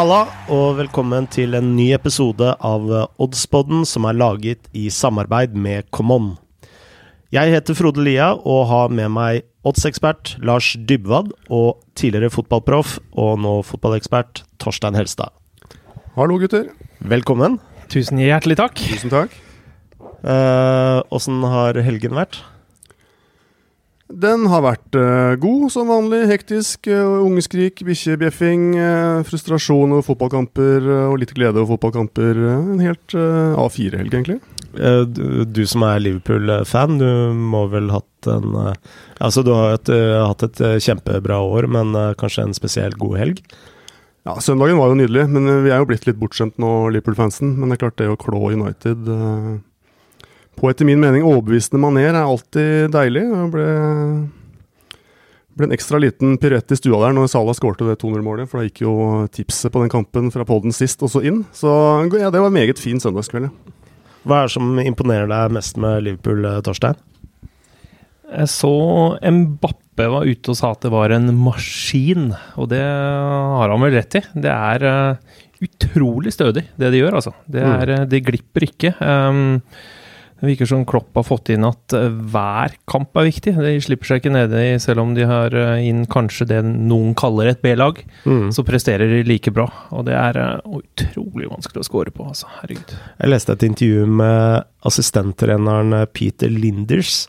Halla, og velkommen til en ny episode av Oddspodden som er laget i samarbeid med Common. Jeg heter Frode Lia og har med meg oddsekspert Lars Dybwad og tidligere fotballproff og nå fotballekspert Torstein Helstad. Hallo, gutter. Velkommen. Tusen hjertelig takk. Tusen takk. Åssen har helgen vært? Den har vært uh, god som vanlig. Hektisk. Uh, ungeskrik, bikkjebjeffing, uh, frustrasjon over fotballkamper og litt glede over fotballkamper. en helt A4-helg, egentlig. Du, du, som er Liverpool-fan, du må vel hatt en Altså, du har et, hatt et kjempebra år, men kanskje en spesielt god helg? Ja, Søndagen var jo nydelig, men vi er jo blitt litt bortskjemt nå, Liverpool-fansen. Men det er klart, det å klå United på etter min mening overbevisende maner er alltid deilig. Det ble, ble en ekstra liten piruett i stua der når Salah skårte det 200-målet, for da gikk jo tipset på den kampen fra poden sist også inn. Så ja, det var en meget fin søndagskveld. Hva er det som imponerer deg mest med Liverpool, Torstein? Jeg så Mbappe var ute og sa at det var en maskin, og det har han vel rett i. Det er uh, utrolig stødig, det de gjør, altså. Det, er, mm. de glipper ikke. Um, det virker som Klopp har fått inn at eh, hver kamp er viktig. De slipper seg ikke nede i, selv om de har eh, inn kanskje det noen kaller et B-lag, mm. så presterer de like bra. Og det er uh, utrolig vanskelig å score på, altså. Herregud. Jeg leste et intervju med assistenttreneren Peter Linders,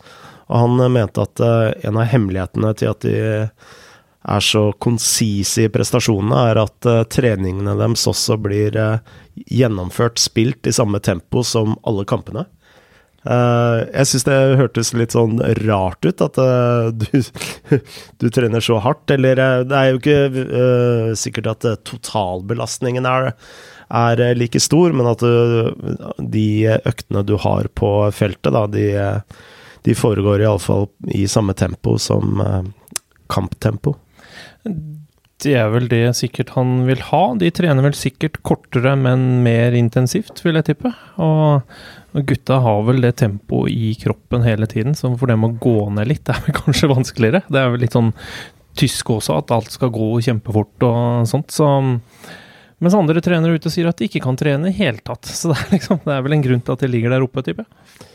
og han mente at en av hemmelighetene til at de er så konsise i prestasjonene, er at uh, treningene deres også blir gjennomført, spilt i samme tempo som alle kampene. Uh, jeg syns det hørtes litt sånn rart ut at uh, du, du, trener så hardt. Eller uh, det er jo ikke sikkert at totalbelastningen er, er, like stor, men at de øktene du har på feltet, da, de, de foregår iallfall i samme tempo som kamptempo. Det er vel det sikkert han vil ha. De trener vel sikkert kortere, men mer intensivt, vil jeg tippe. Og gutta har vel det tempoet i kroppen hele tiden, så for dem å gå ned litt det er vel kanskje vanskeligere. Det er vel litt sånn tysk også, at alt skal gå kjempefort og sånt. Så, mens andre trenere ute sier at de ikke kan trene i hele tatt. Så det er, liksom, det er vel en grunn til at de ligger der oppe, tipper jeg.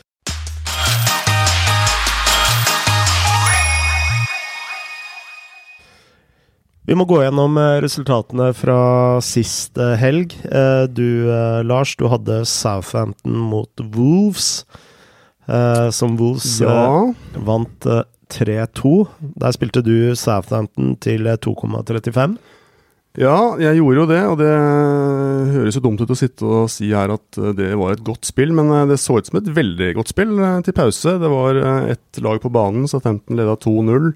Vi må gå gjennom eh, resultatene fra sist eh, helg. Eh, du, Lars, du hadde Southampton mot Wolves. Som Wolves ja. vant 3-2. Der spilte du Southampton til 2,35. Ja, jeg gjorde jo det, og det høres jo dumt ut å sitte og si her at det var et godt spill, men det så ut som et veldig godt spill til pause. Det var ett lag på banen, så 15 leda 2-0.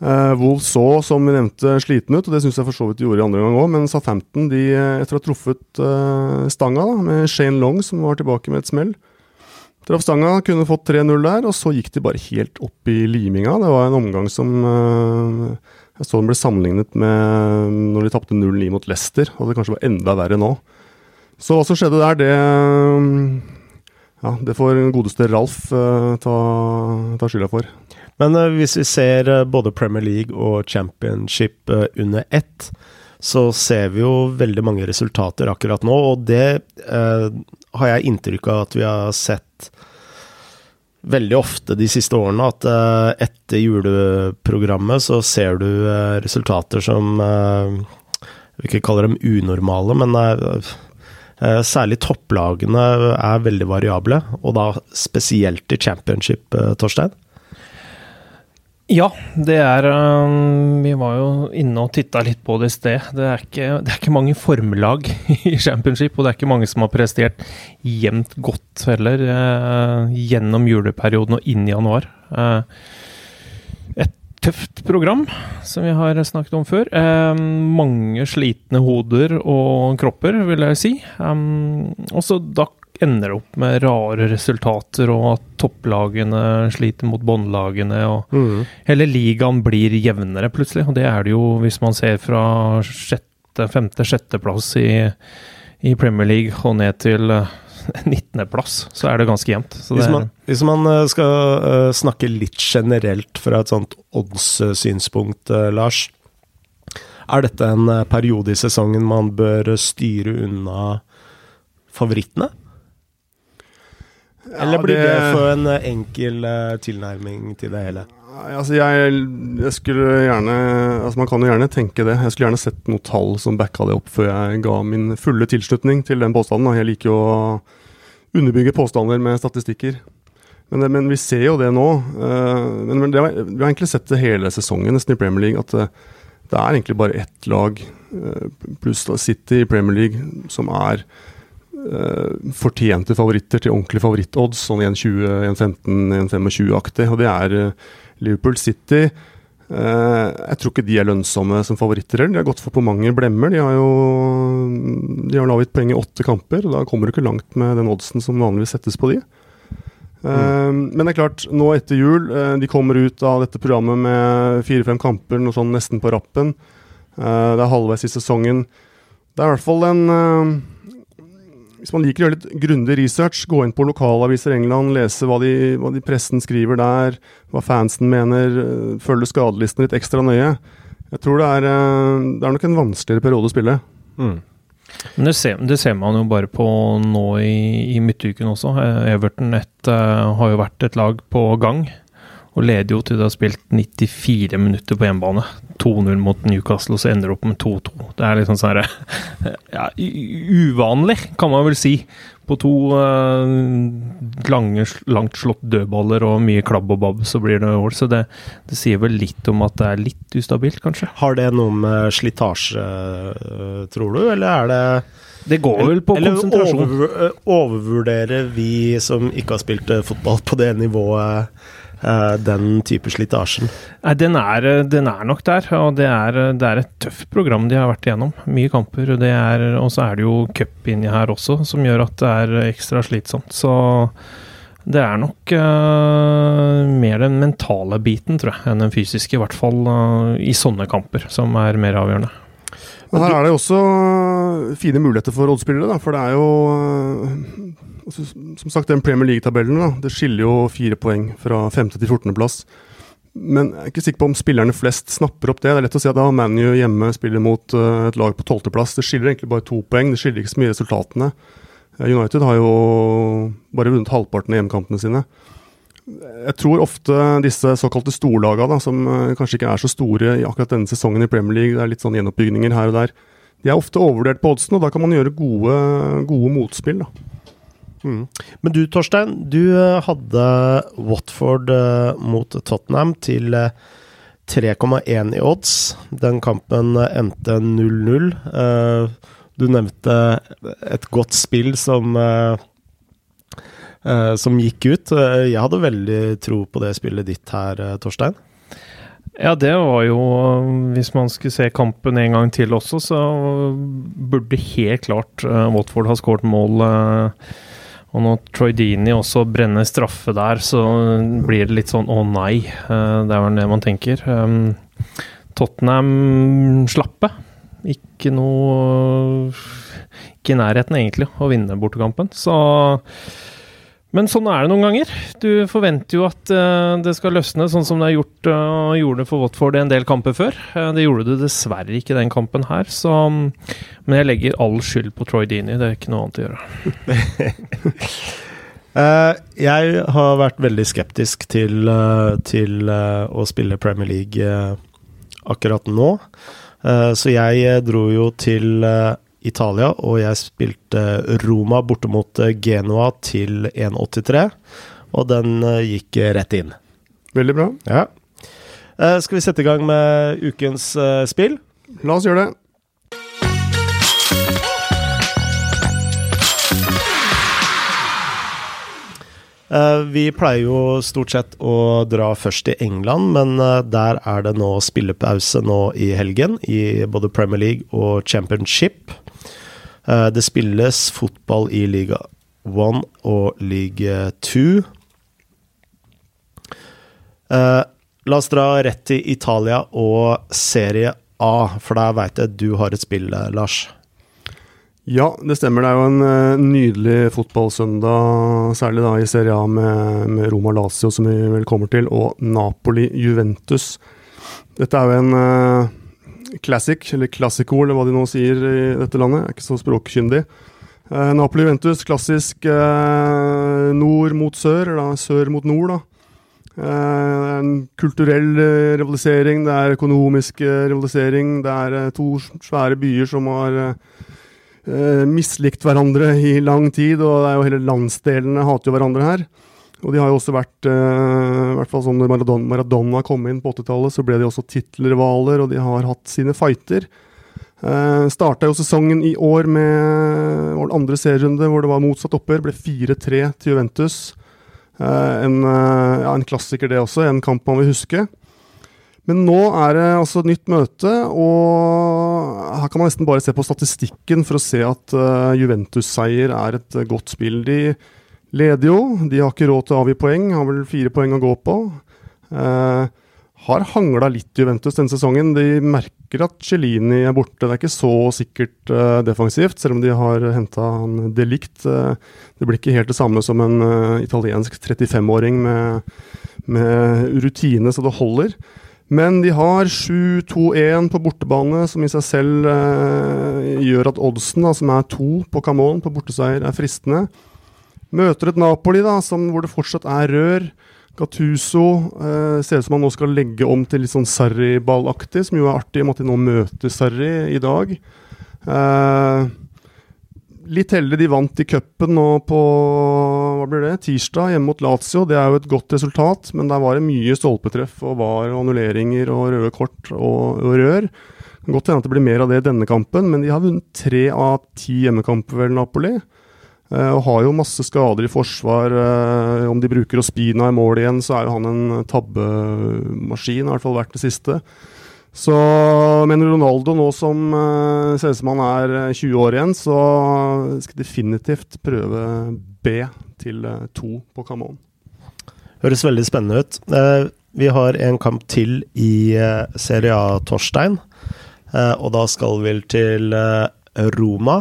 Uh, Wolves så, som vi nevnte, sliten ut, og det syns jeg for så vidt de gjorde i andre gang òg. Men Southampton, de, etter å ha truffet uh, stanga da, med Shane Long, som var tilbake med et smell Traff stanga, kunne fått 3-0 der, og så gikk de bare helt opp i liminga. Det var en omgang som uh, Jeg så den ble sammenlignet med når de tapte 0-9 mot Leicester, og det kanskje var enda verre nå. Så hva som skjedde der, det Ja, det får godeste Ralf ta, ta skylda for. Men uh, hvis vi ser uh, både Premier League og Championship uh, under ett, så ser vi jo veldig mange resultater akkurat nå, og det har jeg inntrykk av at vi har sett veldig ofte de siste årene, at etter juleprogrammet så ser du resultater som Jeg vil ikke kalle dem unormale, men Særlig topplagene er veldig variable, og da spesielt i championship, Torstein? Ja, det er um, Vi var jo inne og titta litt på det i sted. Det er, ikke, det er ikke mange formlag i championship, og det er ikke mange som har prestert jevnt godt heller uh, gjennom juleperioden og inn i januar. Uh, et tøft program, som vi har snakket om før. Uh, mange slitne hoder og kropper, vil jeg si. Og også da ender opp med rare resultater, og at topplagene sliter mot båndlagene. og mm. Hele ligaen blir jevnere, plutselig. Og det er det jo hvis man ser fra sjette, femte, sjetteplass i, i Premier League og ned til 19.-plass, eh, så er det ganske jevnt. Hvis man, hvis, man, eh, skal uh, snakke litt generelt fra et sånt odds-synspunkt, uh, Lars. Er dette en periode i sesongen man bør styre unna favorittene? Eller blir det, det for en enkel tilnærming til det hele? Altså jeg, jeg, skulle gjerne Altså Man kan jo gjerne tenke det. Jeg skulle gjerne sett noe tall som backa det opp før jeg ga min fulle tilslutning til den påstanden. Jeg liker jo å underbygge påstander med statistikker. Men, men vi ser jo det nå. Eh, men, men det, vi har egentlig sett det hele sesongen nesten i Premier League. At det, eh, er egentlig bare ett lag eh, pluss City i Premier League som er fortjente favoritter til ordentlige favorittodds, sånn 1,20, 1,15, 1,25-aktig. Og det er Liverpool City eh, jeg tror ikke de er lønnsomme som favoritter heller. De har gått for på mange blemmer. De har jo de har laget poeng i åtte kamper. og Da kommer du ikke langt med den oddsen som vanligvis settes på de. Mm. Men det er klart, nå etter jul De kommer ut av dette programmet med fire-fem kamper, noe sånn nesten på rappen. Det er halvveis i sesongen. Det er i hvert fall en hvis man liker å gjøre litt grundig research, gå inn på lokalaviser i England, lese hva de, hva de pressen skriver der, hva fansen mener, eh, følge skadelistene litt ekstra nøye. Jeg tror det er, eh, det er nok en vanskeligere periode å spille. Mm. Men det ser, det ser, man jo bare på nå i, i midtuken også. Eh, Everton et, har jo vært et lag på gang. Og leder jo til de har spilt 94 minutter på hjemmebane. 2-0 mot Newcastle, og så ender det opp med 2-2. Det er liksom sånn ja, uvanlig, kan man vel si. På to uh, lange, langt slått dødballer og mye klabb og babb, så blir det mål. Så det, det, sier vel litt om at det er litt ustabilt, kanskje. Har det noe med slitasje, tror du, eller er det det går vel på eller konsentrasjon. Eller overvurderer vi som ikke har spilt fotball på det nivået Eh, den type slitasjen? Nei, den er, eh, den er, nok der. Og det er, eh, det er, et tøft program de har vært igjennom. Mye kamper. Og så er det jo cup inni her også, som gjør at det er ekstra slitsomt. Så det er nok uh, mer den mentale biten, tror jeg, enn den fysiske. I hvert fall uh, i sånne kamper, som er mer avgjørende. Men her er det også fine muligheter for oddspillere, for det er jo Altså, som sagt, den Premier League-tabellen det skiller jo fire poeng fra femte til 14.-plass. Men jeg er ikke sikker på om spillerne flest snapper opp det. Det er lett å si at da ManU hjemme spiller mot uh, et lag på 12.-plass. Det skiller egentlig bare to poeng, det skiller ikke så mye resultatene. United har jo bare vunnet halvparten av hjemmekampene sine. Jeg tror ofte disse såkalte storlagene, som uh, kanskje ikke er så store i akkurat denne sesongen i Premier League, det er litt sånn gjenoppbygninger her og der, de er ofte overvurdert på oddsen, og da kan man gjøre gode, gode motspill. da. Mm. Men du Torstein, du eh, hadde Watford uh, mot Tottenham til uh, 3,1 i odds. Den kampen endte 0-0. Uh, du nevnte et godt spill som som gikk ut. Jeg hadde veldig tro på det spillet ditt her, Torstein. Ja, det var jo Hvis man skulle se kampen en gang til også, så burde helt klart Watford ha skåret mål. Og når Troy Dini også brenner straffe der, så blir det litt sånn å nei. Eh, det er vel det man tenker. Um, Tottenham slappe. Ikke noe Ikke i nærheten, egentlig, å vinne bortekampen. Så men sånn er det noen ganger. Du forventer jo at uh, det skal løsne, sånn som det har gjort, uh, gjorde for Watford en del kamper før. Uh, det gjorde det dessverre ikke den kampen her, så Men jeg legger all skyld på Troy Dini, det er ikke noe annet å gjøre. jeg har vært veldig skeptisk til, til å spille Premier League akkurat nå, så jeg dro jo til Italia, og jeg spilte Roma borte mot eh, Genoa til 1,83. Og den eh, gikk rett inn. Veldig bra. Ja. Eh, skal vi sette i gang med ukens spill? La oss gjøre det. Vi pleier jo stort sett å dra først til England, men eh, der er det nå spillepause nå i helgen, i både Premier League og Championship. Eh, det spilles fotball i liga 1 og league 2. La oss dra rett til Italia og Serie A, for der veit jeg du har et spill, Lars. Ja, det stemmer. Det er jo en uh, nydelig fotballsøndag, særlig da i Serie A med, med Roma Lazio, som vi vel kommer til, og Napoli-Juventus. Dette er jo en, uh, Classic, eller Classico, eller hva de nå sier i dette landet. Jeg er ikke så språkkyndig. Uh, Napoli-Juventus, klassisk uh, nord mot sør, da, sør mot nord, da. Eh, en kulturell eh, rivalisering, det er økonomisk eh, rivalisering. Det er eh, to svære byer som har eh, mislikt hverandre i lang tid, og det er jo hele landsdelene hater jo hverandre her. Og de har jo også vært eh, i hvert fall sånn Når Maradona, kom inn på 80-tallet, så ble de også tittelrivaler, og de har hatt sine fighter. Uh, Starta jo sesongen i år med vår andre serierunde hvor det var motsatt oppgjør. Ble 4-3 til Juventus. Uh, en, uh, ja, en, klassiker, det også. En kamp man vil huske. Men nå er det altså nytt møte, og her kan man nesten bare se på statistikken for å se at Juventus-seier er et godt spill. De leder jo, de har ikke råd til å avgi poeng, har vel fire poeng å gå på. Uh, har hangla litt Juventus denne sesongen. De merker at Celini er borte. Det er ikke så sikkert uh, defensivt, selv om de har henta han delikt. Uh, det blir ikke helt det samme som en uh, italiensk 35-åring med, med, rutine så det holder. Men de har 7-2-1 på bortebane, som i seg selv gjør at oddsen, da, som er to på Camon på borteseier, er fristende. Møter et Napoli da, som, hvor det fortsatt er rør. Gattuso eh, ser ut som han nå skal legge om til litt sånn Sarri-ballaktig, som jo er artig, i med at de nå møter Sarri i dag. Eh, litt heldig de vant i cupen nå på hva blir det, tirsdag hjemme mot Lazio. Det er jo et godt resultat, men der var det mye stolpetreff og var annulleringer og røde kort og, og rør. Godt hende at det blir mer av det i denne kampen, men de har vunnet tre av ti hjemmekamper, vel, Napoli. Uh, og har jo masse skader i forsvar. Uh, om de bruker Ospina i mål igjen, så er jo han en tabbemaskin, i hvert fall vært det siste. Så, men Ronaldo nå som uh, ser ut som han er 20 år igjen, så skal definitivt prøve B til to på Camon. Høres veldig spennende ut. vi har en kamp til i Serie A, Torstein. og da skal vi til Roma.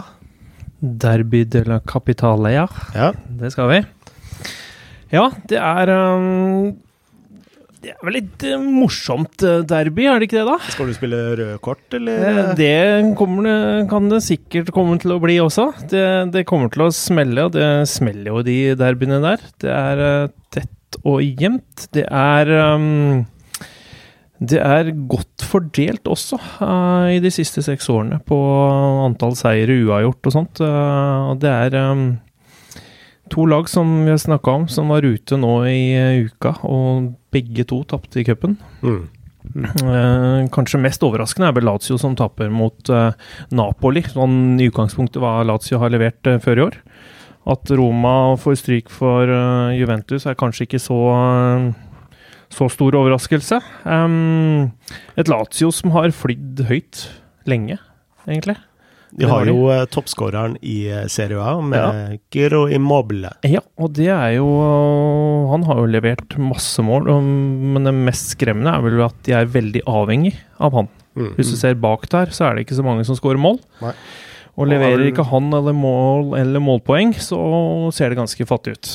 Derby de la Capitalia. Ja. Det skal vi. Ja, det er um, Det er vel litt uh, morsomt uh, derby, er det ikke det, da? Skal du spille røde kort, eller? Eh, det det, kan det sikkert komme til å bli også. Det, det, kommer til å smelle, og det smeller jo de derbyene der. Det er tett og jevnt. Det er um, det er godt fordelt også uh, i de siste seks årene på antall seire uavgjort og sånt. Uh, det er um, to lag som vi har snakka om, som var ute nå i uka, og begge to tapte i cupen. Mm. Uh, kanskje mest overraskende er vel Lazio som taper mot Napoli, sånn i utgangspunktet hva Lazio har levert før i år. At Roma får stryk for Juventus er kanskje ikke så så stor overraskelse. Um, et Lazio som har flydd høyt lenge, egentlig. De har jo uh, toppskåreren i uh, Serie A, med ja. Giro Immobile. Ja, og det er jo Han har jo levert masse mål, men det mest skremmende er vel at de er veldig avhengig av han. Mm, Hvis du mm. ser bak der, så er det ikke så mange som skårer mål. Nei. Og leverer ikke han eller mål eller målpoeng, så ser det ganske fattig ut.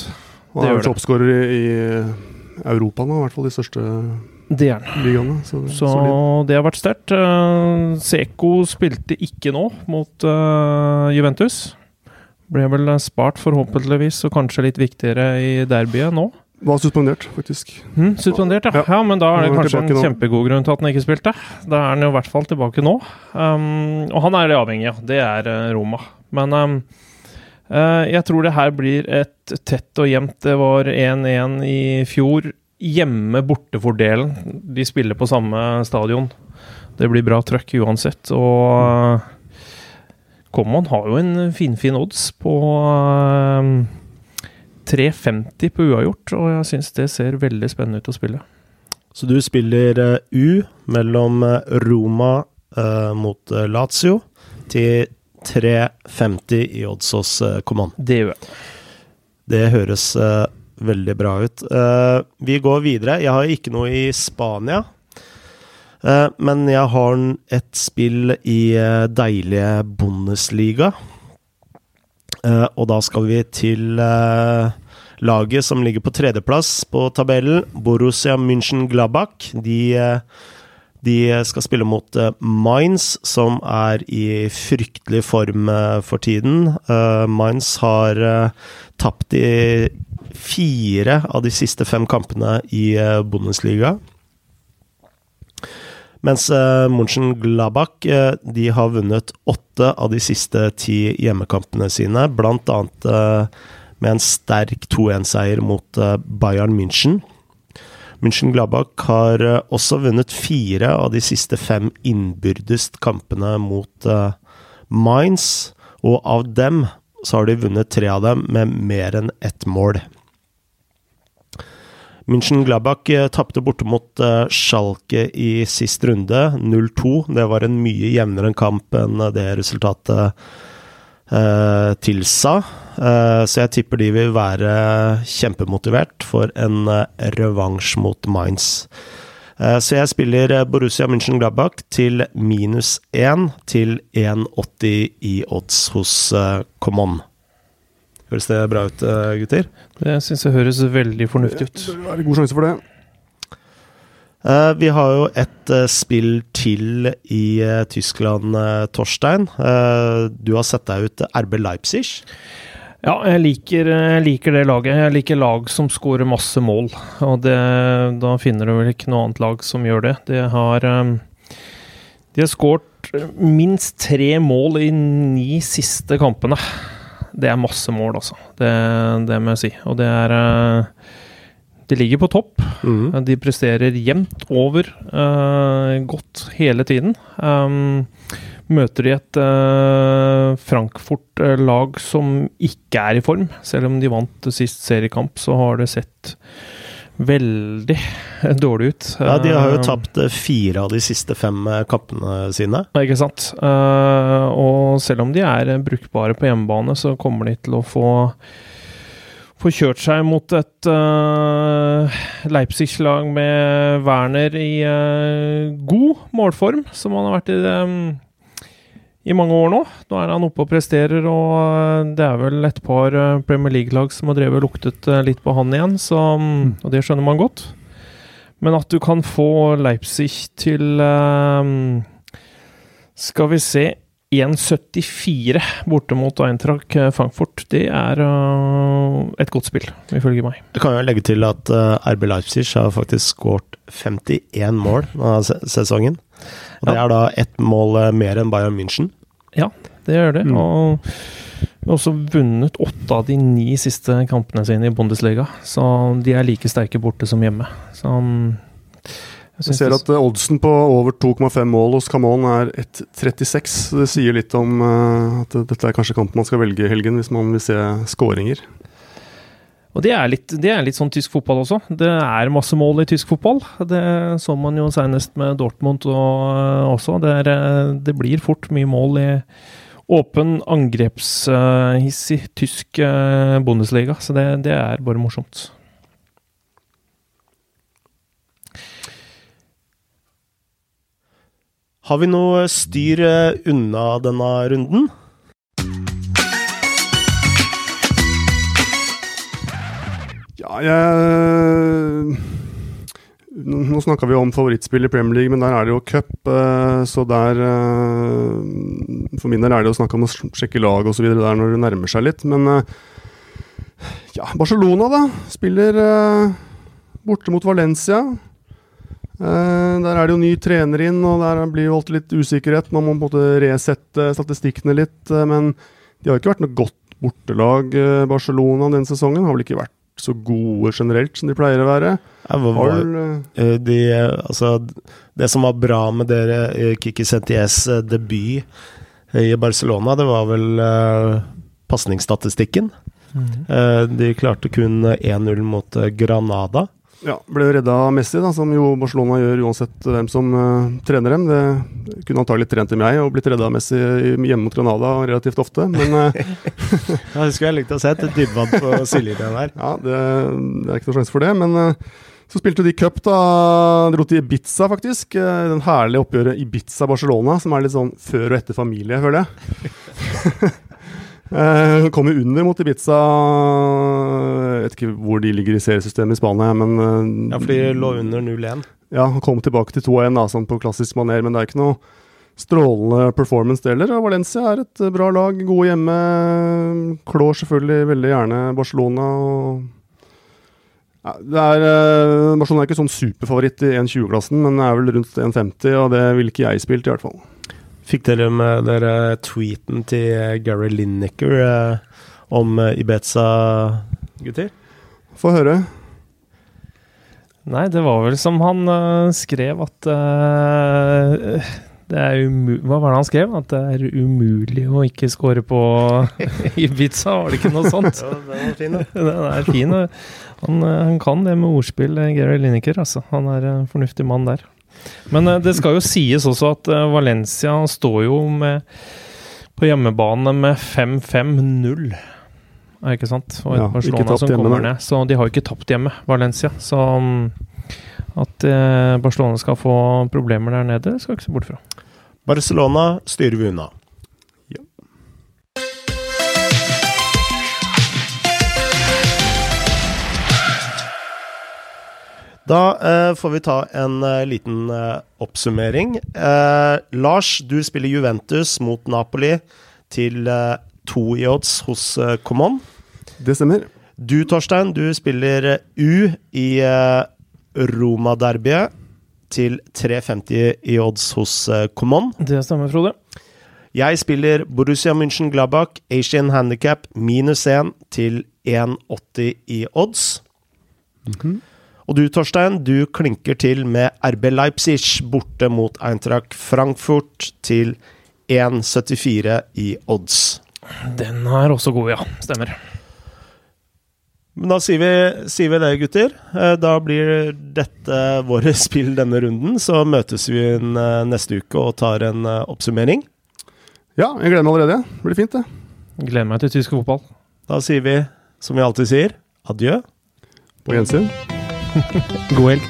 Han er toppskårer i, i Europa nå, i hvert fall de største det er han. Så, så det har vært sterkt. Uh, Seko spilte ikke nå mot uh, Juventus. Ble vel spart forhåpentligvis, og kanskje litt viktigere i derbyet nå. Var suspendert, faktisk. Mm, suspendert, ja. ja. Men da er det kanskje en kjempegod grunn til at han ikke spilte. Da er han jo i hvert fall tilbake nå. Um, og han er det avhengig av. Det er uh, Roma. Men um, Uh, jeg tror det her blir et tett og jevnt. Det var 1-1 i fjor. Hjemme-borte-fordelen. De spiller på samme stadion. Det blir bra trøkk uansett. Og uh, Common har jo en finfin fin odds på uh, eh, 3,50 på uavgjort, og jeg syns det ser veldig spennende ut å spille. Så du spiller U mellom Roma mot Lazio til 3,50 i odds hos Common. Det gjør jeg. Det høres uh, veldig bra ut. Uh, vi går videre. Jeg har ikke noe i Spania. Uh, men jeg har et spill i deilige Bundesliga. og da skal vi til laget som ligger på tredjeplass på tabellen, Borussia München Glabach. De De skal spille mot Mainz, som er i fryktelig form for tiden. Mainz har tapt i fire av de siste fem kampene i Bundesliga. Mens uh, Munchen Glabach uh, de har vunnet åtte av de siste ti hjemmekampene sine, blant annet med en sterk 2-1-seier mot Bayern München. München Glabach har også vunnet fire av de siste fem innbyrdes kampene mot Mainz, og av dem så har de vunnet tre av dem med mer enn ett mål. München Gladbach eh, tapte borte mot uh, Schalke i sist runde, 0-2. Det var en mye jevnere kamp enn det resultatet eh, tilsa. Eh, så jeg tipper de vil være kjempemotivert for en revansj mot Mainz. Så jeg spiller Borussia München Gladbach til minus 1 til 1,80 i odds hos Common. Høres det bra ut, eh, gutter? Det syns jeg høres veldig fornuftig ut. Det er god sjanse for det. Uh, vi har jo et uh, spill til i uh, Tyskland, Torstein. du har sett deg ut RB Leipzig. Ja, jeg liker, jeg liker, det laget. Jeg liker lag som skårer masse mål. Og det, da finner du vel ikke noe annet lag som gjør det. De har, um, de har skåret minst tre mål i ni siste kampene det er masse mål, altså. Det, det må jeg si. Og det er uh, De ligger på topp. Mm. De presterer jevnt over uh, godt hele tiden. Um, møter de et uh, Frankfurt-lag som ikke er i form. Selv om de vant sist seriekamp, så har det sett veldig dårlig ut. Ja, De har jo eh, tapt eh, fire av de siste fem kappene sine. Ikke sant. Og selv om de er brukbare på hjemmebane, så kommer de til å få få kjørt seg mot et uh, Leipzig-lag med Werner i uh, god målform, som han har vært i um, i mange år nå. Nå er han oppe og presterer, og eh, det er vel et par eh, Premier League-lag som har drevet og luktet eh, litt på han igjen, så, mm. og det skjønner man godt. Men at du kan få Leipzig til Skal vi se 1,74 borte mot Eintracht Frankfurt, det er et godt spill, ifølge meg. Det kan jo legge til at RB Leipzig har faktisk skåret 51 mål denne sesongen. Og det er da ett mål eh, mer enn Bayern München. Ja, det gjør det. Mm. Og også vunnet åtte av de ni siste kampene sine i Bundesliga. Så de er like sterke borte som hjemme. Så mm, jeg, ser at uh, oddsen på over 2,5 mål hos Camon er 1,36. Det sier litt om uh, at dette er kanskje kampen man skal velge i helgen hvis man vil se skåringer. Og det er, litt, det er, litt, sånn tysk fotball også. Det er masse mål i tysk fotball. Det så man jo senest med Dortmund og, uh, også. Det, er, eh, det, blir fort mye mål i åpen angrepshissig tysk Bundesliga. Så det, det, er bare morsomt. Har vi noe styr unna denne runden? Ja, jeg Nå snakka vi om favorittspill i Premier League, men der er det jo cup. Eh, så der eh, For min del er det å snakke om å sjekke lag osv. der når det nærmer seg litt. Men eh, ja, Barcelona, da. Spiller borte mot Valencia. Der er det jo ny trener inn, og der blir jo alltid litt usikkerhet. Man må på en måte resette statistikkene litt. Men de har ikke vært noe godt bortelag, Barcelona, denne sesongen. Har vel ikke vært så gode generelt som de pleier å være. Ja, hva, hva, de, altså, det som var bra med dere Kiki Senties debut i Barcelona, det var vel uh, pasningsstatistikken. Mm. Uh, de klarte kun 1-0 mot Granada. Ja, ble redda av Messi, da, som jo Barcelona gjør uansett hvem som uh, trener dem. Det kunne antagelig trent i meg og blitt redda av Messi hjemme mot Granada relativt ofte, men uh, Ja, skulle jeg likt å se. Et dybvann på sidelinja der. Ja, det, det, er ikke noe sjanse for det, men uh, så spilte de cup, da. Dro til Ibiza, faktisk. Den herlige oppgjøret Ibiza-Barcelona, som er litt sånn før og etter familie, føler jeg. Uh, kom jo under mot Ibiza. Jeg vet ikke hvor de ligger i seriesystemet i Spania, men uh, Ja, for de lå under 0-1. Ja, kom tilbake til 2-1 da, sånn på klassisk maner, men det er ikke noe strålende performance deler. Valencia er et bra lag, gode hjemme. Klår selvfølgelig veldig gjerne Barcelona. og ja, det er, uh, Barcelona er ikke sånn superfavoritt i 1,20-klassen, men er vel rundt 1,50, og det ville ikke jeg spilt, i hvert fall. Fikk dere med dere tweeten til Gary Lineker eh, om uh, Ibeza, gutter? Få høre. Nei, det var vel som han uh, skrev at uh, det er Hva var det han skrev? At det er umulig å ikke score på Ibiza, var det ikke noe sånt? ja, den er fin, da. den er fin. Han, eh, han, kan det med ordspill, Gary Lineker. Altså. Han er en fornuftig mann der. Men uh, det skal jo sies også at Valencia står jo med, på hjemmebane med 5-5-0 ikke sant? Og ja, Barcelona som kommer ned. Så de har jo ikke tapt hjemme, Valencia. Så um, at eh, Barcelona skal få problemer der nede, skal jeg ikke se bort fra. Barcelona styrer vi unna. Da eh, får vi ta en uh, liten uh, oppsummering. Eh, Lars, du spiller Juventus mot Napoli til to i odds hos Common. Det stemmer. Du, Torstein, du spiller U i uh, Roma-derbyet til 3,50 i odds hos uh, Common. Det stemmer, Frode. Jeg spiller Borussia München Gladbach Asian Handicap minus 1 til 1,80 i odds. Mm -hmm. Og du, Torstein, du klinker til med RB Leipzig borte mot Eintracht Frankfurt til 1,74 i odds. Den er også god, ja. Stemmer. Men da sier vi, sier vi, det, gutter. Eh, da blir dette våre spill denne runden. Så møtes vi eh, neste uke og tar en eh, oppsummering. Ja, jeg gleder meg allerede. Det blir fint, det. Gleder meg til tysk fotball. Da sier vi, som vi alltid sier, adjø. På gjensyn. God helg.